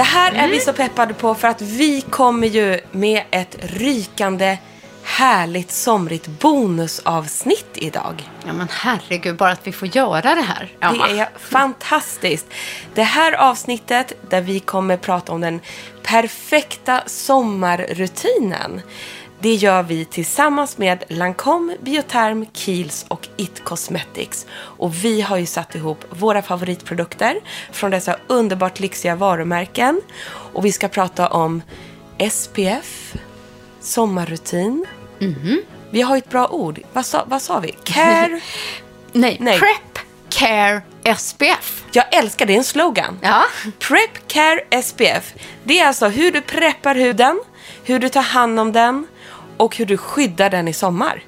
Det här är vi så peppade på för att vi kommer ju med ett rykande härligt somrigt bonusavsnitt idag. Ja men herregud, bara att vi får göra det här. Ja. Det är fantastiskt. Det här avsnittet där vi kommer prata om den perfekta sommarrutinen. Det gör vi tillsammans med Lancome, Bioterm, Kiehl's och It Cosmetics. Och vi har ju satt ihop våra favoritprodukter från dessa underbart lyxiga varumärken. Och vi ska prata om SPF, sommarrutin. Vi har ett bra ord. Vad sa, vad sa vi? Care. Nej, Nej. Prep Care SPF. Jag älskar det är en slogan. Ja. Prep Care SPF. Det är alltså hur du preppar huden, hur du tar hand om den och hur du skyddar den i sommar.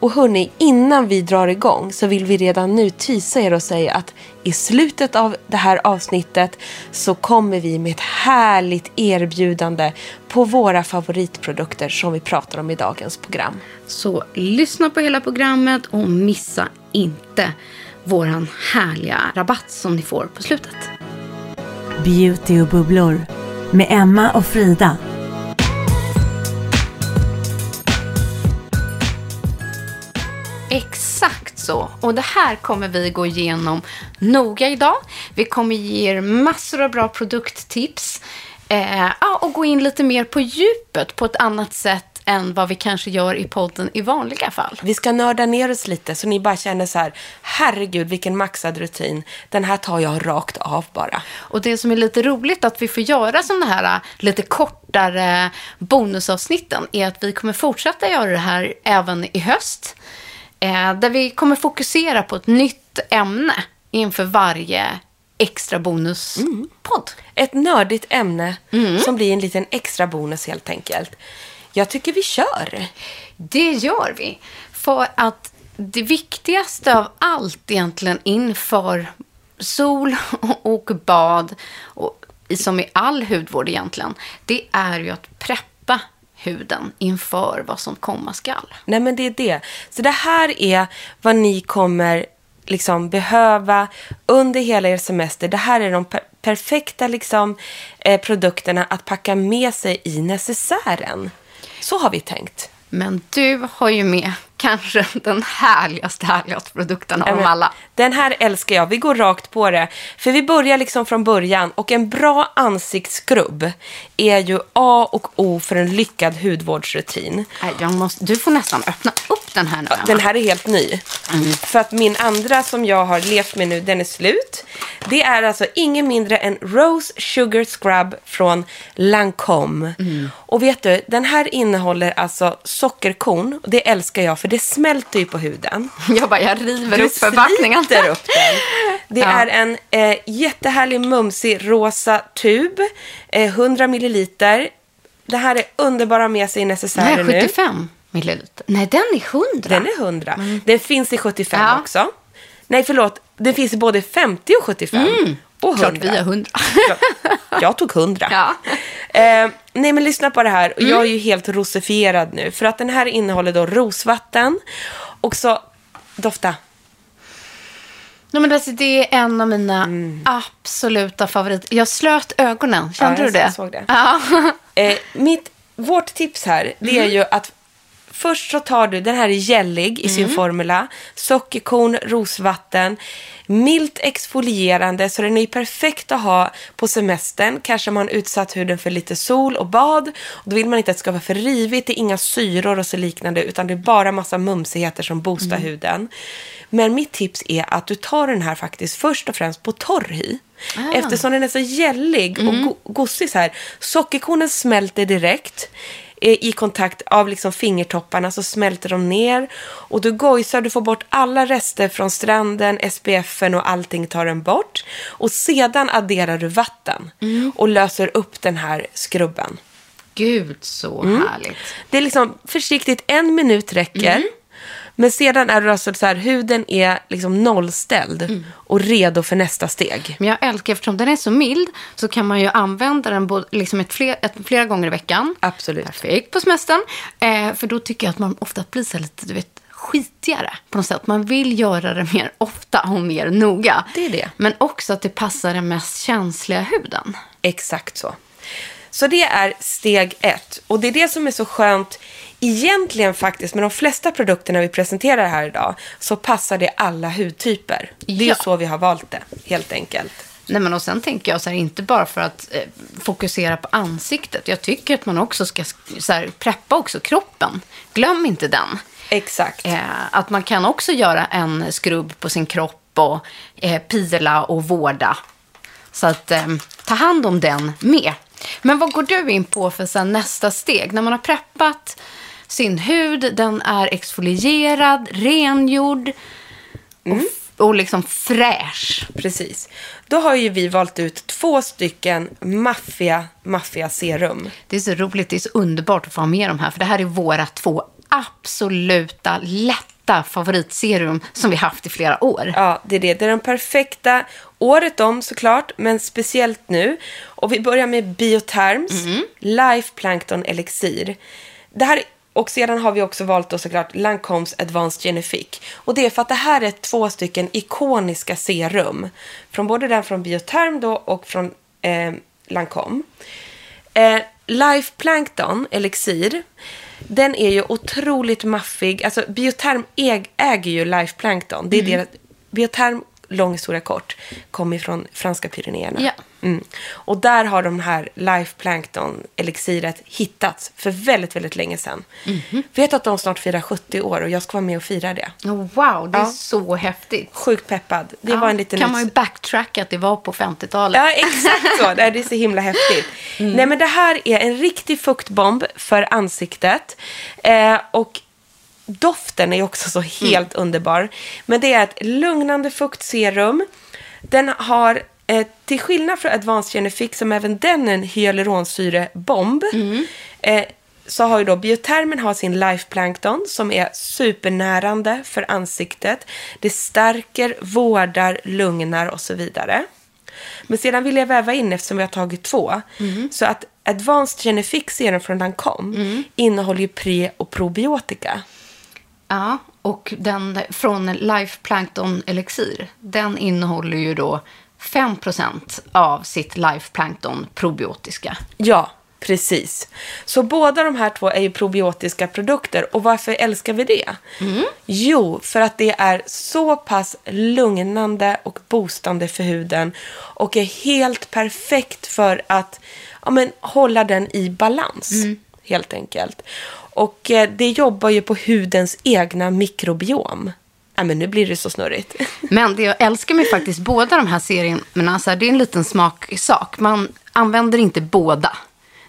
Och hörni, innan vi drar igång så vill vi redan nu tisa er och säga att i slutet av det här avsnittet så kommer vi med ett härligt erbjudande på våra favoritprodukter som vi pratar om i dagens program. Så lyssna på hela programmet och missa inte våran härliga rabatt som ni får på slutet. Beauty och bubblor med Emma och Frida. Så. Och det här kommer vi gå igenom noga idag. Vi kommer ge er massor av bra produkttips. Eh, och gå in lite mer på djupet på ett annat sätt än vad vi kanske gör i podden i vanliga fall. Vi ska nörda ner oss lite så ni bara känner så här, herregud vilken maxad rutin. Den här tar jag rakt av bara. Och det som är lite roligt att vi får göra sådana här äh, lite kortare bonusavsnitten är att vi kommer fortsätta göra det här även i höst. Eh, där vi kommer fokusera på ett nytt ämne inför varje extra bonuspodd. Ett nördigt ämne som blir en liten extra bonus helt enkelt. Jag tycker vi kör. Det gör vi. För att det viktigaste av allt egentligen inför sol och bad, och som i all hudvård egentligen, det är ju att preppa huden inför vad som komma skall. Nej men det är det. Så det här är vad ni kommer liksom behöva under hela er semester. Det här är de per- perfekta liksom, eh, produkterna att packa med sig i necessären. Så har vi tänkt. Men du har ju med kanske den härligaste, härligaste produkten av dem alla. Den här älskar jag. Vi går rakt på det. För vi börjar liksom från början. Och en bra ansiktsskrubb är ju A och O för en lyckad hudvårdsrutin. Jag måste, du får nästan öppna upp den här nu. Den här är helt ny. För att min andra som jag har levt med nu, den är slut. Det är alltså ingen mindre än Rose Sugar Scrub från Lancome. Och vet du, den här innehåller alltså sockerkorn. Det älskar jag för det smälter ju på huden. Jag bara, jag river Du upp förpackningen. sliter upp den. Det Ja. är en eh, jättehärlig mumsig rosa tub. Eh, 100 milliliter. Det här är underbara med sig Nej, nu. 75 milliliter. Nej, den är 100. Den är 100. Den finns i 75 Ja. också. Nej, förlåt. Den finns i både 50 och 75. Och 100. Klart vi har 100. Jag tog 100. Ja. Eh, nej, men lyssna på det här. Och Jag är ju helt rosifierad nu. För att den här innehåller då rosvatten. Och så, dofta. Nej, men alltså, det är en av mina absoluta favoriter. Jag slöt ögonen. Kände Mm. Ja, du jag det? såg det. Ja. Eh, mitt, vårt tips här, det är ju att först så tar du, den här är gällig i sin formula, sockerkorn, rosvatten, milt exfolierande, så den är ju perfekt att ha på semestern. Kanske man utsatt huden för lite sol och bad. Och då vill man inte att det ska vara för rivigt, det är inga syror och så liknande, utan det är bara massa mumsigheter som boostar huden. Men mitt tips är att du tar den här faktiskt först och främst på torr hy. Eftersom den är så gällig och go- gosig så här. Sockerkornen smälter direkt. Eh, I kontakt av liksom fingertopparna så smälter de ner. Och du gojsar, du får bort alla rester från stranden, SPFen och allting tar den bort. Och sedan adderar du vatten och löser upp den här skrubben. Gud, så Mm. härligt. Det är liksom försiktigt, en minut räcker. Men sedan är det alltså så här, huden är liksom nollställd och redo för nästa steg. Men jag älskar, eftersom den är så mild, så kan man ju använda den både, liksom ett fler, ett, flera gånger i veckan. Absolut. Perfekt på semestern. Eh, för då tycker jag att man ofta blir så lite, du vet, skitigare på något sätt. Man vill göra det mer ofta och mer noga. Det är det. Men också att det passar den mest känsliga huden. Exakt så. Så det är steg ett. Och det är det som är så skönt egentligen faktiskt med de flesta produkterna vi presenterar här idag så passar det alla hudtyper. Det är så vi har valt det, helt enkelt. Nej, men och sen tänker jag så här, inte bara för att eh, fokusera på ansiktet. Jag tycker att man också ska så här, preppa också kroppen. Glöm inte den. Exakt. Eh, att man kan också göra en skrubb på sin kropp och eh, pila och vårda. Så att eh, ta hand om den med. Men vad går du in på för sen nästa steg? När man har preppat sin hud, den är exfolierad, rengjord och, f- och liksom fräsch. Precis. Då har ju vi valt ut två stycken maffia, maffia serum. Det är så roligt, det är så underbart att få ha med de här. För det här är våra två absoluta lätta favoritserum som vi haft i flera år. Ja, det är det. Det är den perfekta året om såklart, men speciellt nu. Och vi börjar med Bioterms Life Plankton Elixir. Det här, och sedan har vi också valt då såklart Lancomes Advanced Genific. Och det är för att det här är två stycken ikoniska serum. Från både den från Bioterm då och från eh, Lancome. Eh, Life Plankton Elixir, den är ju otroligt maffig. Alltså Bioterm äg, äger ju Life Plankton. Det är deras, Bioterm, lång historia kort, kommer från franska Pyrenéerna. Ja. Mm. Och där har de här Life Plankton elixiret hittats för väldigt, väldigt länge sedan. Vet att de snart firar 70 år och jag ska vara med och fira det. Oh, wow, det är Ja. så häftigt. Sjukt peppad. Det Ja, var en liten kan man ju backtracka att det var på 50-talet. Ja, exakt så. Det är- är så himla häftigt. Nej, men det här är en riktig fuktbomb för ansiktet. Eh, och doften är också så helt underbar. Men det är ett lugnande fuktserum. Den har, eh, till skillnad från Advanced Genific, som även den är en hyaluronsyrebomb, eh, så har ju då biotermen har sin Life Plankton som är supernärande för ansiktet. Det stärker, vårdar, lugnar och så vidare. Men sedan vill jag väva in, eftersom vi har tagit två, så att Advanced Genific serum från Lancome innehåller ju pre och probiotika. Ja, och den från Life Plankton Elixir, den innehåller ju då 5% av sitt Life Plankton probiotiska. Ja, precis. Så båda de här två är ju probiotiska produkter. Och varför älskar vi det? Jo, för att det är så pass lugnande och boostande för huden och är helt perfekt för att ja, men, hålla den i balans, helt enkelt. Och eh, det jobbar ju på hudens egna mikrobiom. Ja, men nu blir det så snurrigt. Men det jag älskar med faktiskt båda de här serierna, så här, det är en liten smaksak. Man använder inte båda.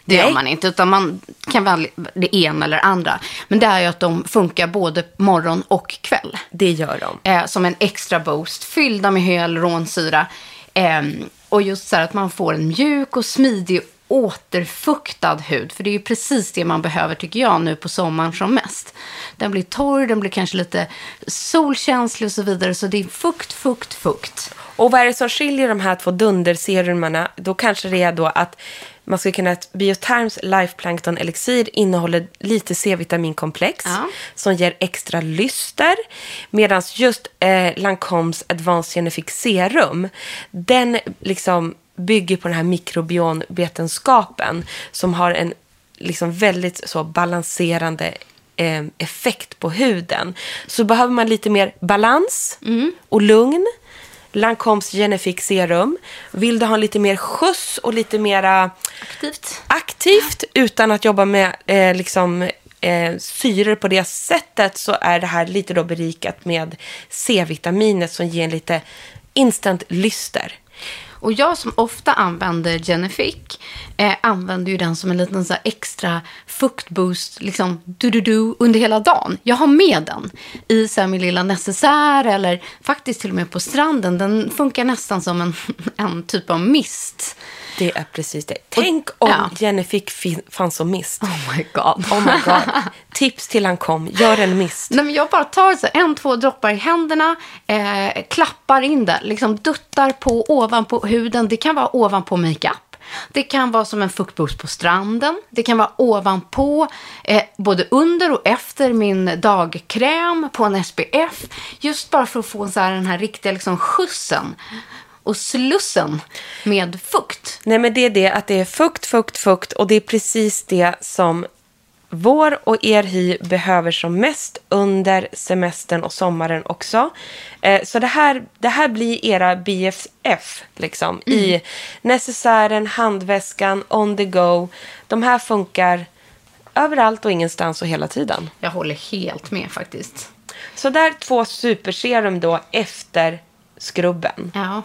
Det gör Nej. man inte, utan man kan välja det ena eller andra. Men det är ju att de funkar både morgon och kväll. Det gör de. eh, som en extra boost, fyllda med hyaluronsyra. Eh, och just så här att man får en mjuk och smidig återfuktad hud. För det är ju precis det man behöver tycker jag nu på sommaren som mest. Den blir torr, den blir kanske lite solkänslig och så vidare. Så det är fukt, fukt, fukt. Och vad är det som skiljer de här två dunderserumerna? Då kanske det är då att man skulle kunna att Bioterms Life Plankton Elixir innehåller lite C-vitaminkomplex Ja. som ger extra lyster. Medan just eh, Lancomes Advanced Genific Serum, den liksom bygger på den här mikrobionvetenskapen som har en liksom väldigt så balanserande eh, effekt på huden. Så behöver man lite mer balans och lugn. Lancomes Genific Serum. Vill du ha lite mer skjuts och lite mera Aktivt. aktivt utan att jobba med eh, liksom, eh, syror på det sättet så är det här lite då berikat med C-vitaminet som ger en lite instant lyster. Och jag som ofta använder Genific eh, använder ju den som en liten så här extra fuktboost liksom du-du-du under hela dagen. Jag har med den i så här, min lilla necessär eller faktiskt till och med på stranden. Den funkar nästan som en, en typ av mist. Det är precis det. Tänk om ja. Genific fin- fanns som mist. Oh my god. Oh my god. Tips till Lancome, gör en mist. Nej, men jag bara tar så en, två droppar i händerna, eh, klappar in det, liksom duttar på ovanpå huden. Det kan vara ovanpå makeup. Det kan vara som en fuktboost på stranden. Det kan vara ovanpå, eh, både under och efter min dagkräm på en SPF. Just bara för att få så här, den här riktiga liksom, skjutsen och slussen med fukt. Nej, men det är det att det är fukt, fukt, fukt och det är precis det som vår och er hy behöver som mest under semestern och sommaren också. Eh, så det här, det här blir era BFF liksom, i necessären, handväskan, on the go. De här funkar överallt och ingenstans och hela tiden. Jag håller helt med faktiskt. Så där två superserum då efter skrubben. Ja.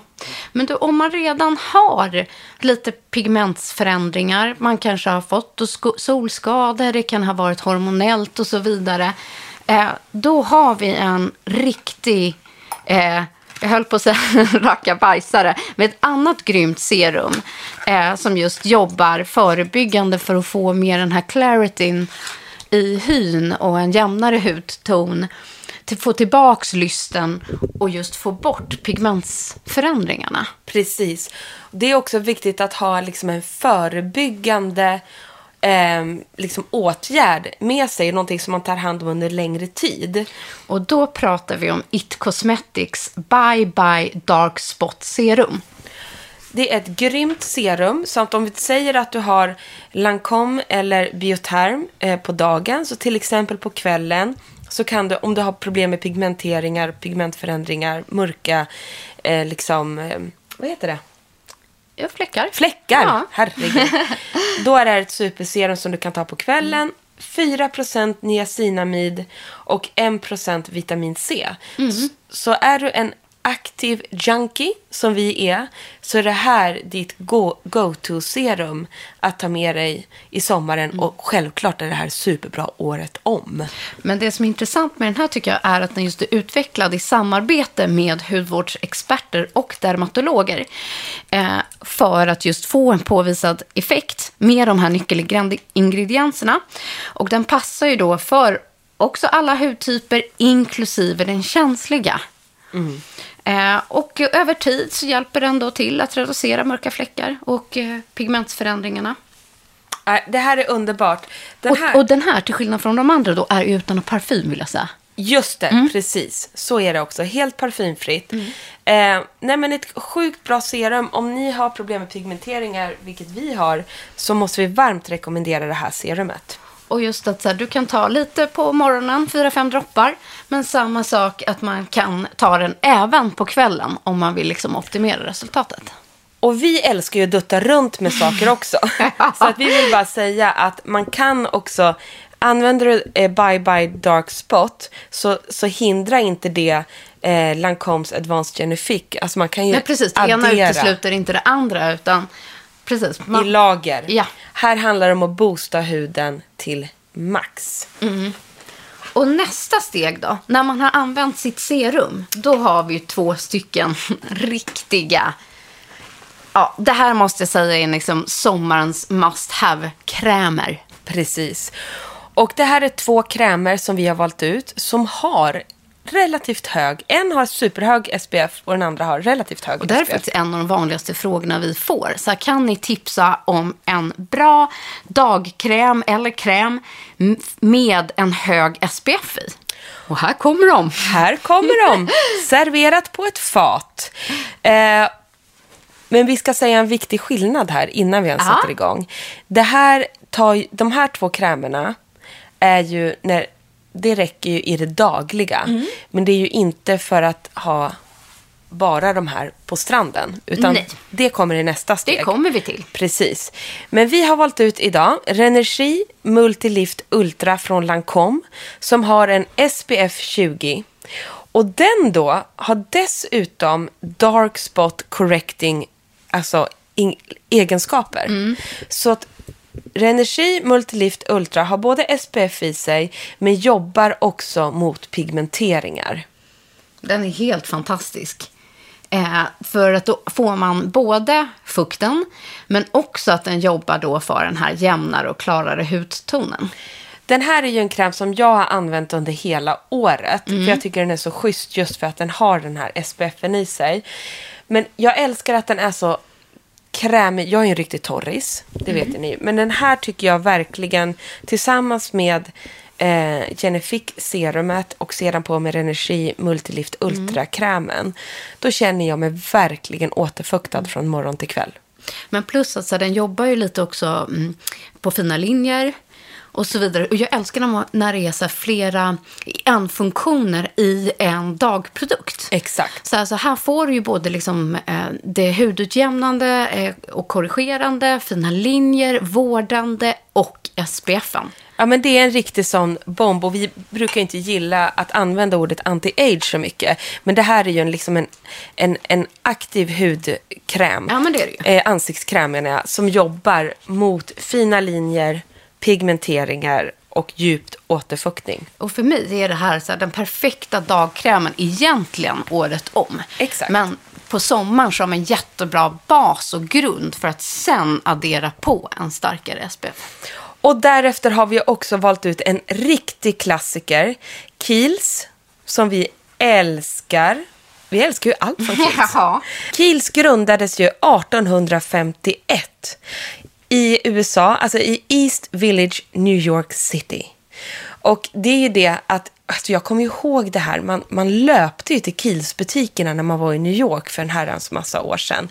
Men du, om man redan har lite pigmentsförändringar, man kanske har fått solskador, det kan ha varit hormonellt och så vidare. Eh, då har vi en riktig, eh, jag höll på att säga rackabajsare, med ett annat grymt serum eh, som just jobbar förebyggande för att få mer den här clarityn i hyn och en jämnare hudton få tillbaks lysten och just få bort pigmentsförändringarna. Precis. Det är också viktigt att ha liksom en förebyggande eh, liksom åtgärd med sig, någonting som man tar hand om under längre tid. Och då pratar vi om It Cosmetics Bye Bye Dark Spot Serum. Det är ett grymt serum. Så att om vi säger att du har Lancome eller Bioterm eh, på dagen, så till exempel på kvällen så kan du, om du har problem med pigmenteringar, pigmentförändringar, mörka, eh, liksom, eh, vad heter det? Ja, fläckar. Fläckar, ja. herregud. Då är det här ett superserum som du kan ta på kvällen. 4% niacinamid och 1% vitamin C. Mm. Så, så är du en aktiv junkie som vi är så är det här ditt go-to-serum att ta med dig i sommaren. Mm. Och självklart är det här superbra året om. Men det som är intressant med den här tycker jag är att den just är utvecklad i samarbete med hudvårdsexperter och dermatologer. Eh, för att just få en påvisad effekt med de här nyckelingredienserna. Och den passar ju då för också alla hudtyper, inklusive den känsliga. Mm. Eh, och över tid så hjälper den då till att reducera mörka fläckar och eh, pigmentsförändringarna. Det här är underbart. Den här... Och, och, den här, till skillnad från de andra, då, är utan parfym vill jag säga. Just det, mm. precis. Så är det också. Helt parfymfritt. Mm. Eh, nej men ett sjukt bra serum. Om ni har problem med pigmenteringar, vilket vi har, så måste vi varmt rekommendera det här serumet. Och just att så här, du kan ta lite på morgonen, fyra fem droppar. Men samma sak att man kan ta den även på kvällen om man vill liksom optimera resultatet. Och vi älskar ju att dutta runt med saker också. Så att vi vill bara säga att man kan också, använder du eh, Bye Bye Dark Spot så, så hindrar inte det eh, Lancomes Advanced Genifique. Alltså man kan ju Nej, precis. Det ena utesluter inte det andra utan precis. Man... I lager. Ja. Här handlar det om att boosta huden till max. Mm. Och nästa steg då, när man har använt sitt serum, då har vi två stycken riktiga Ja, det här måste jag säga är liksom sommarens must have-krämer. Precis. Och det här är två krämer som vi har valt ut som har relativt hög. En har superhög SPF och den andra har relativt hög och Det är faktiskt en av de vanligaste frågorna vi får. Så kan ni tipsa om en bra dagkräm eller kräm med en hög SPF i? Och här kommer de. Här kommer de. Serverat på ett fat. Eh, men vi ska säga en viktig skillnad här innan vi ens Aha. sätter igång. Det här tar, de här två krämerna är ju när det räcker ju i det dagliga. Mm. Men det är ju inte för att ha bara de här på stranden. Utan Nej. det kommer i nästa steg. Det kommer vi till. Precis. Men vi har valt ut idag Renergi Multilift Ultra från Lancome. Som har en SPF 20. Och den då har dessutom Dark Spot Correcting alltså egenskaper. Mm. Så att Renergi Multilift Ultra har både SPF i sig men jobbar också mot pigmenteringar. Den är helt fantastisk. Eh, för att då får man både fukten men också att den jobbar då för den här jämnare och klarare hudtonen. Den här är ju en kräm som jag har använt under hela året. Mm. För jag tycker den är så schysst just för att den har den här SPFen i sig. Men jag älskar att den är så krämig. Jag är en riktig torris, det vet Mm. ni. Men den här tycker jag verkligen, tillsammans med eh, Genific serumet och sedan på med Energi Multilift Mm. Ultra-krämen. Då känner jag mig verkligen återfuktad från morgon till kväll. Men plus att så här, den jobbar ju lite också mm, på fina linjer och så vidare. Och jag älskar när, man, när det är så flera en-funktioner i en dagprodukt. Exakt. Så alltså här får du ju både liksom, eh, det hudutjämnande eh, och korrigerande, fina linjer, vårdande och SPFen. Ja, men det är en riktig sån bomb och vi brukar inte gilla att använda ordet anti-age så mycket. Men det här är ju en, liksom en, en, en aktiv hudkräm. Ja, men det är det ju. Eh, ansiktskräm menar jag, som jobbar mot fina linjer, pigmenteringar och djupt återfuktning. Och för mig är det här, så här den perfekta dagkrämen egentligen året om. Exakt. Men på sommaren man en jättebra bas och grund för att sen addera på en starkare SPF. Och därefter har vi också valt ut en riktig klassiker, Kiehl's, som vi älskar. Vi älskar ju allt från Kiehl's. Ja. Kiehl's grundades ju 1851 i USA, alltså i East Village, New York City. Och det är ju det att, alltså jag kommer ihåg det här, man, man löpte ju till Kiehl's-butikerna när man var i New York för en herrans massa år sedan.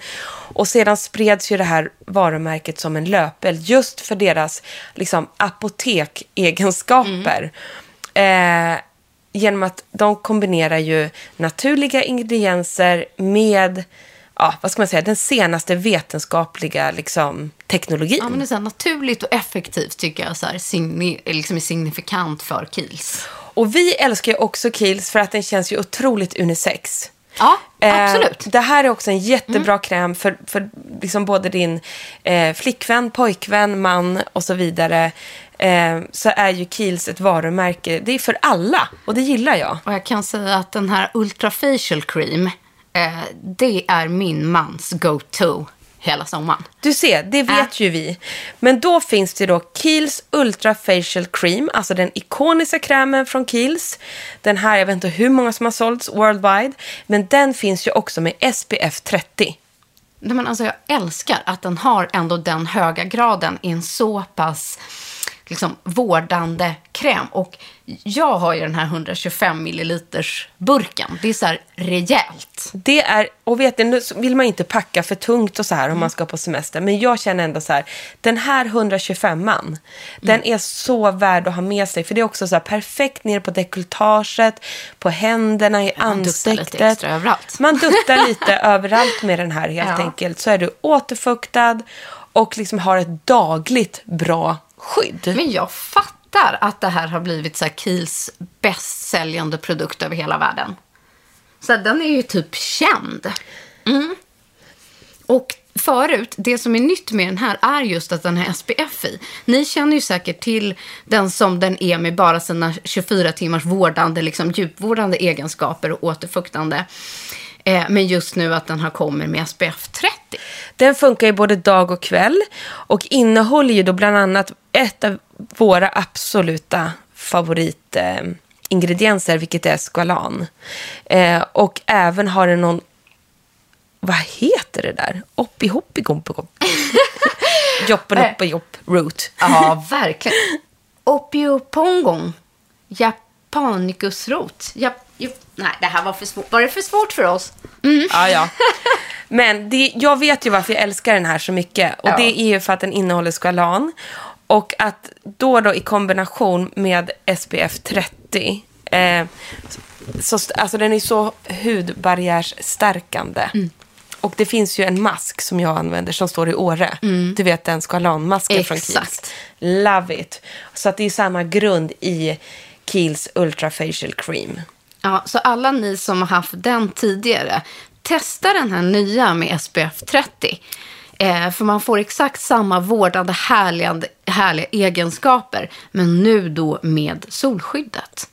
Och sedan spreds ju det här varumärket som en löpeld just för deras liksom, apotekegenskaper. Eh, genom att de kombinerar ju naturliga ingredienser med, ja, vad ska man säga, den senaste vetenskapliga liksom, teknologin. Ja, men det är så här naturligt och effektivt tycker jag så här, signi, liksom är signifikant för Kiehl's. Och vi älskar ju också Kiehl's för att den känns ju otroligt unisex. Ja, Eh, absolut. det här är också en jättebra kräm för, för liksom både din eh, flickvän, pojkvän, man och så vidare. Eh, så är ju Kiehl's ett varumärke. Det är för alla och det gillar jag. Och jag kan säga att den här Ultra Facial Cream, eh, det är min mans go-to hela sommaren. Du ser, det vet ju vi. Men då finns det då Kiehl's Ultra Facial Cream, alltså den ikoniska krämen från Kiehl's. Den här, jag vet inte hur många som har sålts worldwide, men den finns ju också med SPF 30. Nej, men alltså, jag älskar att den har ändå den höga graden i en så pass liksom, vårdande kräm. Och jag har ju den här 125 milliliters burken. Det är så här rejält. Det är, och vet du, nu vill man inte packa för tungt och så här om man ska på semester. Men jag känner ändå så här, den här 125an, den är så värd att ha med sig. För det är också så här perfekt ner på dekolletaget, på händerna, i Man duttar lite ansiktet. extra överallt. Man duttar lite överallt med den här helt Ja. enkelt. Så är du återfuktad och liksom har ett dagligt bra skydd. Men jag fattar att det här har blivit så här Kiels bästsäljande produkt över hela världen. Så här, den är ju typ känd. Mm. Och förut, det som är nytt med den här är just att den har SPF i. Ni känner ju säkert till den som den är med bara sina 24 timmars vårdande, liksom djupvårdande egenskaper och återfuktande. Eh, men just nu att den har kommit med SPF 30. Den funkar ju både dag och kväll och innehåller ju då bland annat ett av våra absoluta favoritingredienser, eh, vilket är squalan. Eh, och även har den någon, vad heter det där? Oppi hoppi gompi gomp. Joppen hoppa jopp root. Ja, verkligen. Opiopongong. Japanicusrot. Jap, jap, nej, det här var för svårt. Var det för svårt för oss? Ja, ja. Men det, jag vet ju varför jag älskar den här så mycket. Och Ja. det är ju för att den innehåller skalan. Och att då då i kombination med SPF 30. Eh, så, alltså den är så hudbarriärsstärkande. Mm. Och det finns ju en mask som jag använder som står i Åre. Du vet den skalanmasken från Mm. Kiehl's. Love it. Så att det är samma grund i Kiehl's Ultra Facial Cream. Ja, så alla ni som har haft den tidigare, testa den här nya med SPF 30. Eh, för man får exakt samma vårdande härliga, härliga egenskaper, men nu då med solskyddet.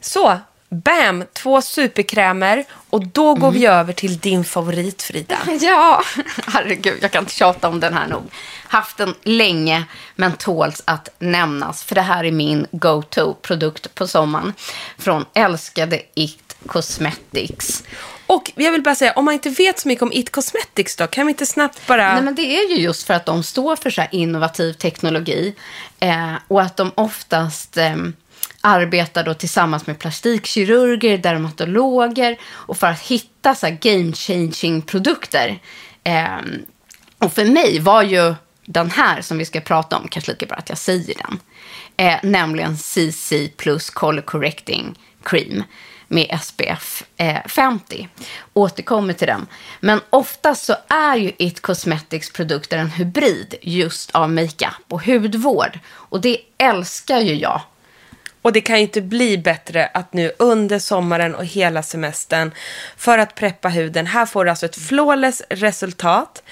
Så, bam! Två superkrämer och då går vi över till din favorit, Frida. Ja, herregud, jag kan inte tjata om den här nog. Haft den länge, men tåls att nämnas. För det här är min go-to-produkt på sommaren. Från älskade It Cosmetics. Och jag vill bara säga, om man inte vet så mycket om It Cosmetics då, kan vi inte snabbt bara... Nej, men det är ju just för att de står för så här innovativ teknologi eh, och att de oftast eh, arbetar då tillsammans med plastikkirurger, dermatologer och för att hitta så här game changing produkter. Eh, och för mig var ju den här som vi ska prata om, kanske lika bra att jag säger den, eh, nämligen CC plus Color Correcting Cream med SPF eh, 50. Återkommer till den. Men oftast så är ju It Cosmetics produkter en hybrid just av makeup och hudvård. Och det älskar ju jag. Och det kan ju inte bli bättre att nu under sommaren och hela semestern för att preppa huden. Här får du alltså ett flawless resultat.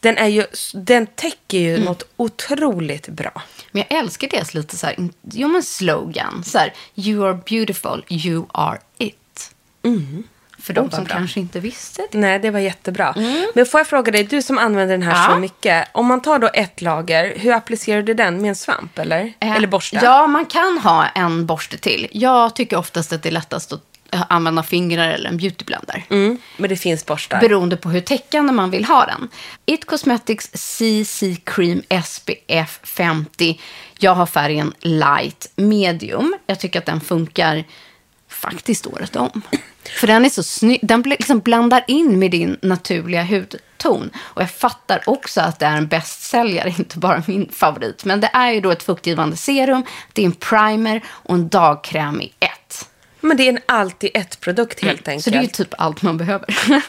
Den, är ju, den täcker ju något otroligt bra. Men jag älskar deras lite så här, jo men slogan. Så här, you are beautiful, you are it. För de Mm. som bra. kanske inte visste det. Nej, det var jättebra. Men får jag fråga dig, du som använder den här Ja. så mycket. Om man tar då ett lager, hur applicerar du den? Med en svamp eller? Eh, eller borste? Ja, man kan ha en borste till. Jag tycker oftast att det är lättast att eh, använda fingrar eller en beautyblender. Mm, men det finns borstar. Beroende på hur täckande man vill ha den. It Cosmetics CC Cream SPF 50. Jag har färgen light medium. Jag tycker att den funkar faktiskt året om. För den är så snygg. Den liksom blandar in med din naturliga hudton. Och jag fattar också att det är en bästsäljare, inte bara min favorit. Men det är ju då ett fuktgivande serum, det är en primer och en dagkräm i ett. Men det är en allt i ett produkt helt enkelt. Mm. Så det är ju typ allt man behöver.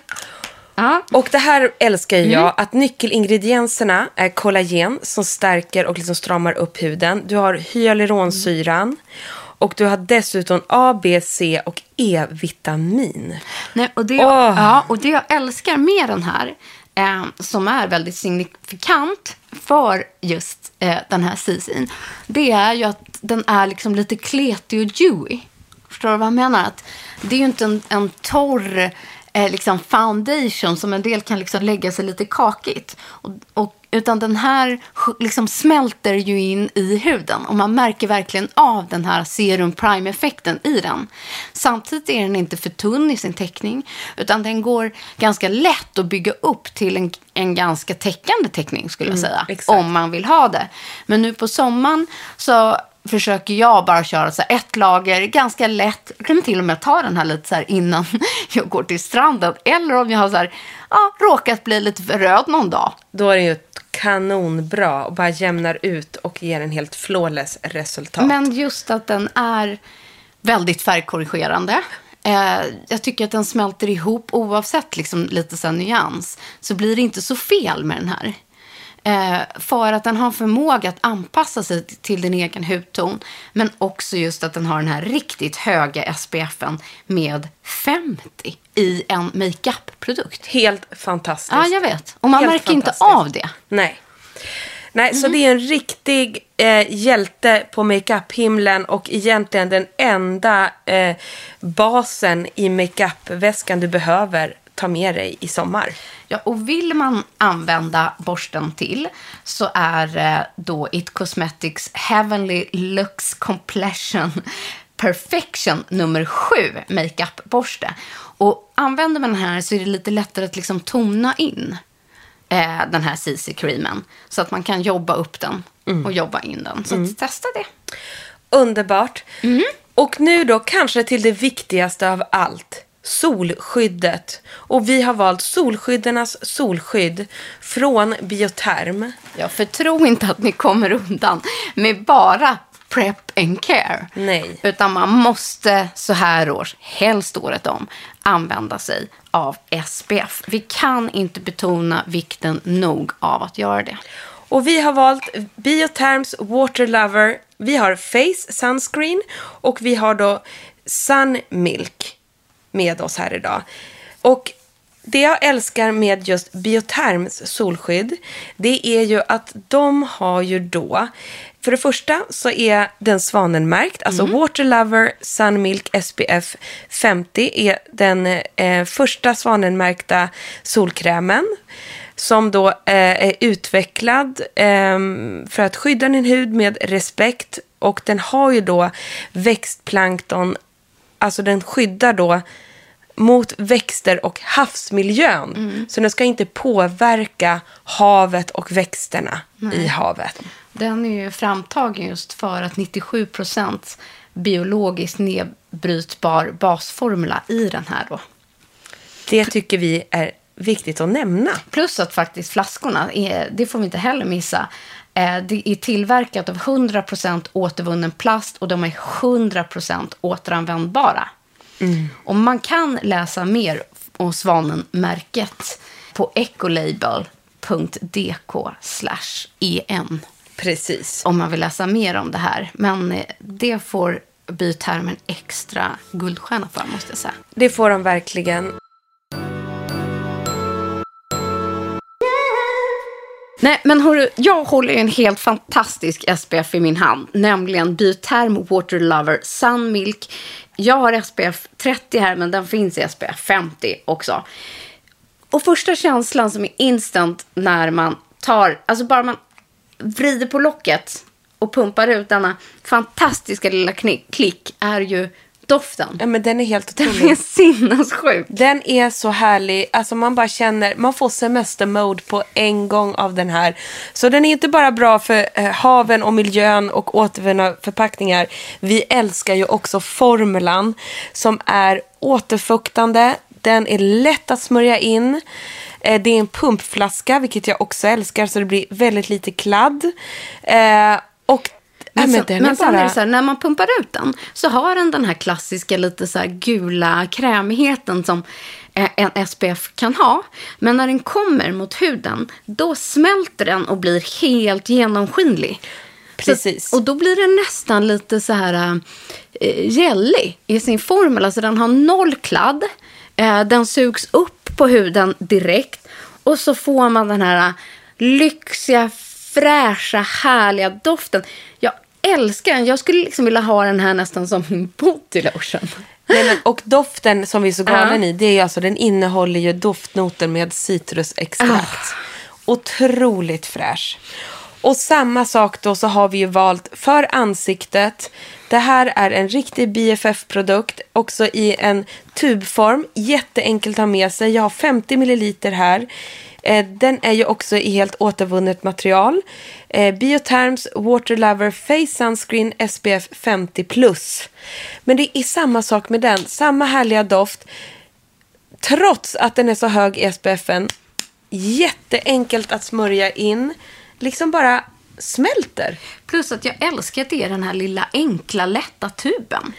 Och det här älskar ju Mm. jag, att nyckelingredienserna är kollagen som stärker och liksom stramar upp huden. Du har hyaluronsyran och du har dessutom A, B, C och E-vitamin. Nej, och, det, Åh. ja, och det jag älskar med den här, eh, som är väldigt signifikant för just eh, den här CC'n, det är ju att den är liksom lite kletig och dewy. Förstår du vad jag menar? Att det är ju inte en, en torr eh, liksom foundation som en del kan liksom lägga sig lite kakigt. Och, och, utan den här liksom smälter ju in i huden och man märker verkligen av den här serum prime-effekten i den. Samtidigt är den inte för tunn i sin täckning utan den går ganska lätt att bygga upp till en, en ganska täckande täckning skulle jag säga. exakt. Om man vill ha det. Men nu på sommaren så försöker jag bara köra så ett lager, ganska lätt. Jag kan till och med ta den här lite så innan jag går till stranden. Eller om jag har så här, ja, råkat bli lite röd någon dag. Då är det ju kanonbra och bara jämnar ut och ger en helt flawless resultat. Men just att den är väldigt färgkorrigerande. Eh, jag tycker att den smälter ihop oavsett liksom, lite så nyans. Så blir det inte så fel med den här. Eh, för att den har förmåga att anpassa sig till din egen hudton. Men också just att den har den här riktigt höga SPFen med 50 i en makeup-produkt. Helt fantastiskt. Ja, jag vet. Och man Helt märker inte av det. Nej. Nej, Mm. så det är en riktig eh, hjälte på makeup-himlen och egentligen den enda eh, basen i makeup-väskan du behöver ta med dig i sommar. Ja, och vill man använda borsten till så är eh, då It Cosmetics Heavenly Lux Completion Perfection nummer sju makeup-borste. Och använder man den här så är det lite lättare att liksom tona in eh, den här CC-creamen. Så att man kan jobba upp den och jobba in den. Så att testa det. Underbart. Mm. Och nu då kanske till det viktigaste av allt. Solskyddet. Och vi har valt Solskyddarnas solskydd från Bioterm. Ja, för tro inte att ni kommer undan med bara prep and care. Nej. Utan man måste så här års, helst året om, använda sig av SPF. Vi kan inte betona vikten nog av att göra det. Och vi har valt Bioterms Water Lover. Vi har Face Sunscreen och vi har då Sun Milk med oss här idag. Och det jag älskar med just Bioterms solskydd, det är ju att de har ju då, för det första så är den svanenmärkt, alltså Water Lover Sun Milk SPF 50 är den eh, första svanenmärkta solkrämen som då eh, är utvecklad eh, för att skydda din hud med respekt och den har ju då växtplankton, alltså den skyddar då mot växter och havsmiljön. Mm. Så den ska inte påverka havet och växterna i havet. Den är ju framtagen just för att 97 procent biologiskt nedbrytbar basformula i den här då. Det tycker vi är viktigt att nämna. Plus att faktiskt flaskorna, är, det får vi inte heller missa, det är tillverkat av 100 procent återvunnen plast och de är 100 procent återanvändbara. Och man kan läsa mer om Svanen-märket på ecolabel.dk en Precis. om man vill läsa mer om det här. Men eh, det får bytermen extra guldstjärna för, måste jag säga. Det får de verkligen. Nej, men hörru, jag håller en helt fantastisk SPF i min hand, nämligen Byterm Water Lover Sun Milk. Jag har SPF 30 här, men den finns i SPF 50 också. Och första känslan som är instant när man tar, alltså bara man vrider på locket och pumpar ut denna fantastiska lilla knick, klick är ju doften. Ja, men den är helt Den är otrolig. sinnessjuk. Den är så härlig. Alltså man bara känner, man får semestermode på en gång av den här. Så den är inte bara bra för eh, haven och miljön och återvunna förpackningar. Vi älskar ju också formulan som är återfuktande. Den är lätt att smörja in. Eh, det är en pumpflaska, vilket jag också älskar, så det blir väldigt lite kladd. Eh, och Men, ja, sen, den men är sen är bara- det så här, när man pumpar ut den så har den den här klassiska lite så här gula krämigheten som eh, en SPF kan ha. Men när den kommer mot huden, då smälter den och blir helt genomskinlig. Precis. Så, och då blir den nästan lite så här eh, gällig i sin formel. Alltså den har noll kladd. Eh, den sugs upp på huden direkt. Och så får man den här lyxiga, fräscha, härliga doften. Jag älskar den. Jag skulle liksom vilja ha den här nästan som min body lotion. Nej, men, och doften som vi är så galen Ja. i, det är ju alltså, den innehåller ju doftnoter med citrusextrakt. Otroligt fräsch. Och samma sak då så har vi ju valt för ansiktet. Det här är en riktig BFF-produkt, också i en tubform. Jätteenkelt att ha med sig. Jag har 50 milliliter här. Eh, Den är ju också i helt återvunnet material. Eh, Bioterms Water Lover Face Sunscreen SPF 50+. Men det är samma sak med den. Samma härliga doft. Trots att den är så hög i SPFen. Jätteenkelt att smörja in. Liksom bara smälter. Plus att jag älskar att det är den här lilla enkla, lätta tuben.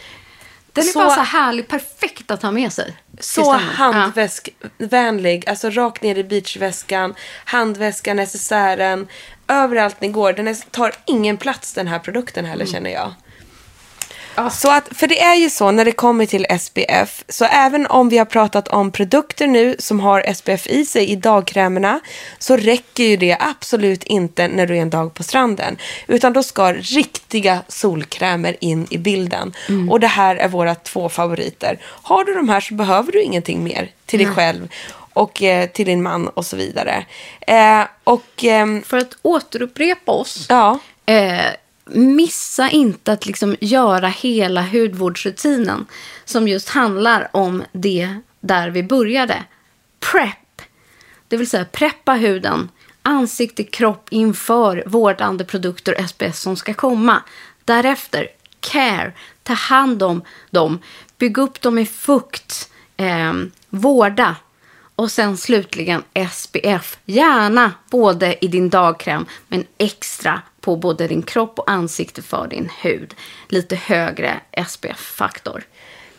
Den är Så- bara så härlig, perfekt att ha med sig. Så stranden. Ja. handväskvänlig. Alltså rakt ner i beachväskan, handväskan, necessären. Överallt ni går. Den är, tar ingen plats den här produkten heller känner jag. Så att, för det är ju så när det kommer till SPF, så även om vi har pratat om produkter nu som har SPF i sig i dagkrämerna, så räcker ju det absolut inte när du är en dag på stranden. Utan då ska riktiga solkrämer in i bilden. Och det här är våra två favoriter. Har du de här så behöver du ingenting mer till dig själv och eh, till din man och så vidare. Eh, och ehm, För att återupprepa oss. ja, Eh, missa inte att liksom göra hela hudvårdsrutinen som just handlar om det där vi började. Prep, det vill säga preppa huden, ansikte, kropp inför vårdande produkter och SPS som ska komma. Därefter, care, ta hand om dem, Bygg upp dem i fukt, eh, vårda. Och sen slutligen SPF. Gärna både i din dagkräm men extra på både din kropp och ansikte för din hud. Lite högre SPF-faktor.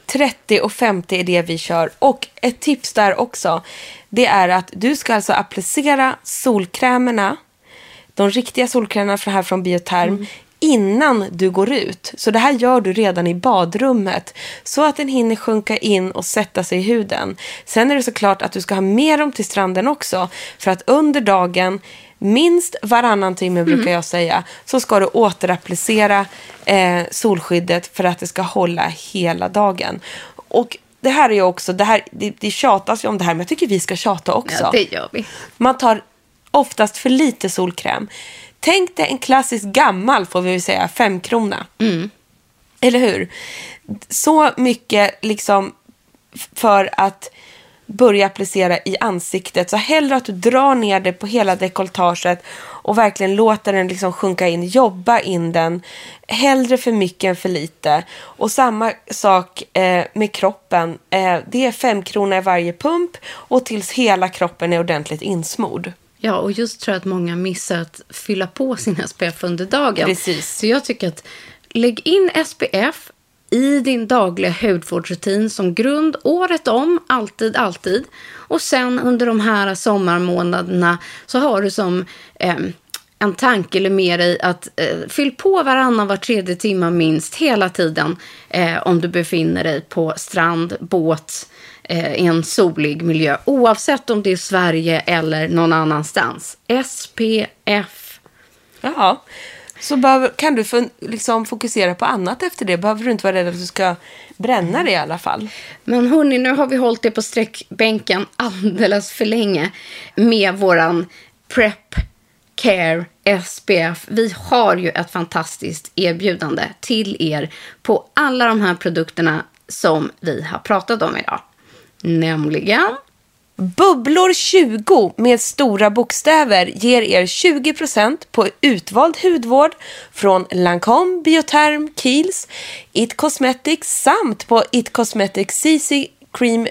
30 och 50 är det vi kör. Och ett tips där också, det är att du ska alltså applicera solkrämerna, de riktiga solkrämerna här från Bioterm, innan du går ut. Så det här gör du redan i badrummet, så att den hinner sjunka in och sätta sig i huden. Sen är det såklart att du ska ha med dem till stranden också, för att under dagen Minst varannan timme brukar jag säga så ska du återapplicera eh, solskyddet för att det ska hålla hela dagen. Och det här är ju också, det, här, det, det tjatas ju om det här men jag tycker vi ska tjata också. Ja, det gör vi. Man tar oftast för lite solkräm. Tänk dig en klassisk gammal, får vi väl säga, femkrona. Eller hur? Så mycket liksom för att börja applicera i ansiktet. Så hellre att du drar ner det på hela dekolletaget och verkligen låter den liksom sjunka in, jobba in den. Hellre för mycket än för lite. Och samma sak eh, med kroppen. Eh, det är fem kronor i varje pump och tills hela kroppen är ordentligt insmord. Ja, och just tror jag att många missar att fylla på sin SPF under dagen. Precis. Så jag tycker att lägg in SPF i din dagliga hudvårdsrutin som grund året om, alltid, alltid. Och sen under de här sommarmånaderna så har du som eh, en tanke eller med dig att eh, fyll på varannan var tredje timme minst hela tiden eh, om du befinner dig på strand, båt, i en solig miljö. Oavsett om det är Sverige eller någon annanstans. SPF. Ja, så behöver, kan du fun- liksom fokusera på annat efter det. Behöver du inte vara rädd att du ska bränna det i alla fall. Men hörni, nu har vi hållit det på sträckbänken alldeles för länge med våran Prep Care SPF. Vi har ju ett fantastiskt erbjudande till er på alla de här produkterna som vi har pratat om idag. Nämligen Bubblor 20 med stora bokstäver ger er 20% på utvald hudvård från Lancome, Biotherm, Kiehl's, It Cosmetics samt på It Cosmetics CC Cream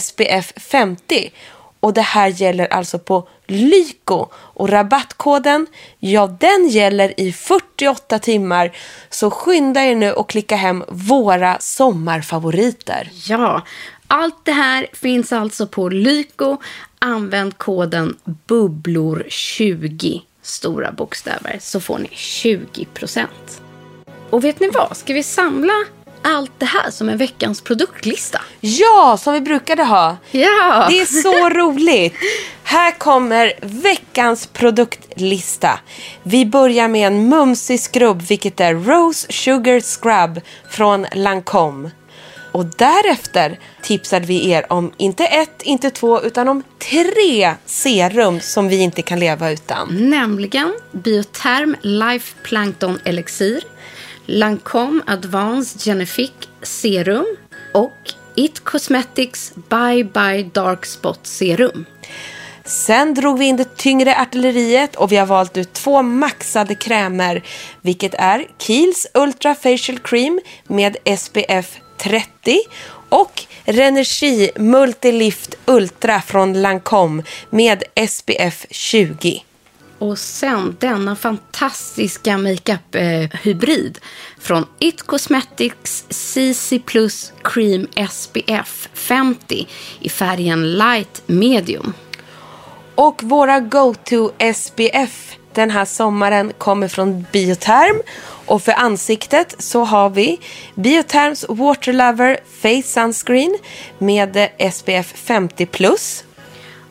SPF 50. Och det här gäller alltså på Lyko. Och rabattkoden, ja den gäller i 48 timmar. Så skynda er nu och klicka hem våra sommarfavoriter. Ja, allt det här finns alltså på Lyko. Använd koden BUBBLOR20, stora bokstäver, så får ni 20%. Och vet ni vad? Ska vi samla allt det här som en veckans produktlista? Ja, som vi brukade ha. Ja! Det är så roligt. Här kommer veckans produktlista. Vi börjar med en mumsig skrubb, vilket är Rose Sugar Scrub från Lancome. Och därefter tipsade vi er om inte ett, inte två, utan om tre serum som vi inte kan leva utan. Nämligen Biotherm Life Plankton Elixir, Lancome Advanced Genific Serum och It Cosmetics Bye Bye Dark Spot Serum. Sen drog vi in det tyngre artilleriet och vi har valt ut två maxade krämer, vilket är Kiehl's Ultra Facial Cream med SPF 30 och Renergi Multilift Ultra från Lancome med SPF 20. Och sen denna fantastiska makeup-hybrid från It Cosmetics CC Plus Cream SPF 50 i färgen Light Medium. Och våra go-to SPF den här sommaren kommer från Bioterm och för ansiktet så har vi Biotherms Water Lover Face Sunscreen med eh, SPF 50 plus.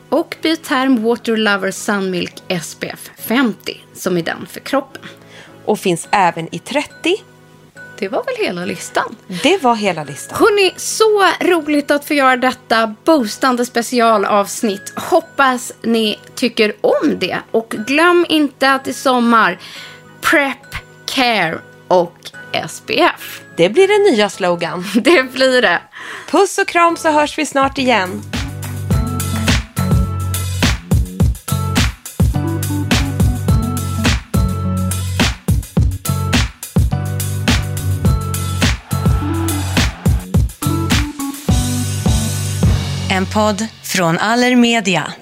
Och Biotherm Water Lover Sunmilk SPF 50 som är den för kroppen. Och finns även i 30. Det var väl hela listan. Det var hela listan. Hörni, så roligt att få göra detta boostande specialavsnitt. Hoppas ni tycker om det. Och glöm inte att i sommar Prep, Care och SPF. Det blir den nya slogan. Det blir det. Puss och kram så hörs vi snart igen. En podd från Allermedia.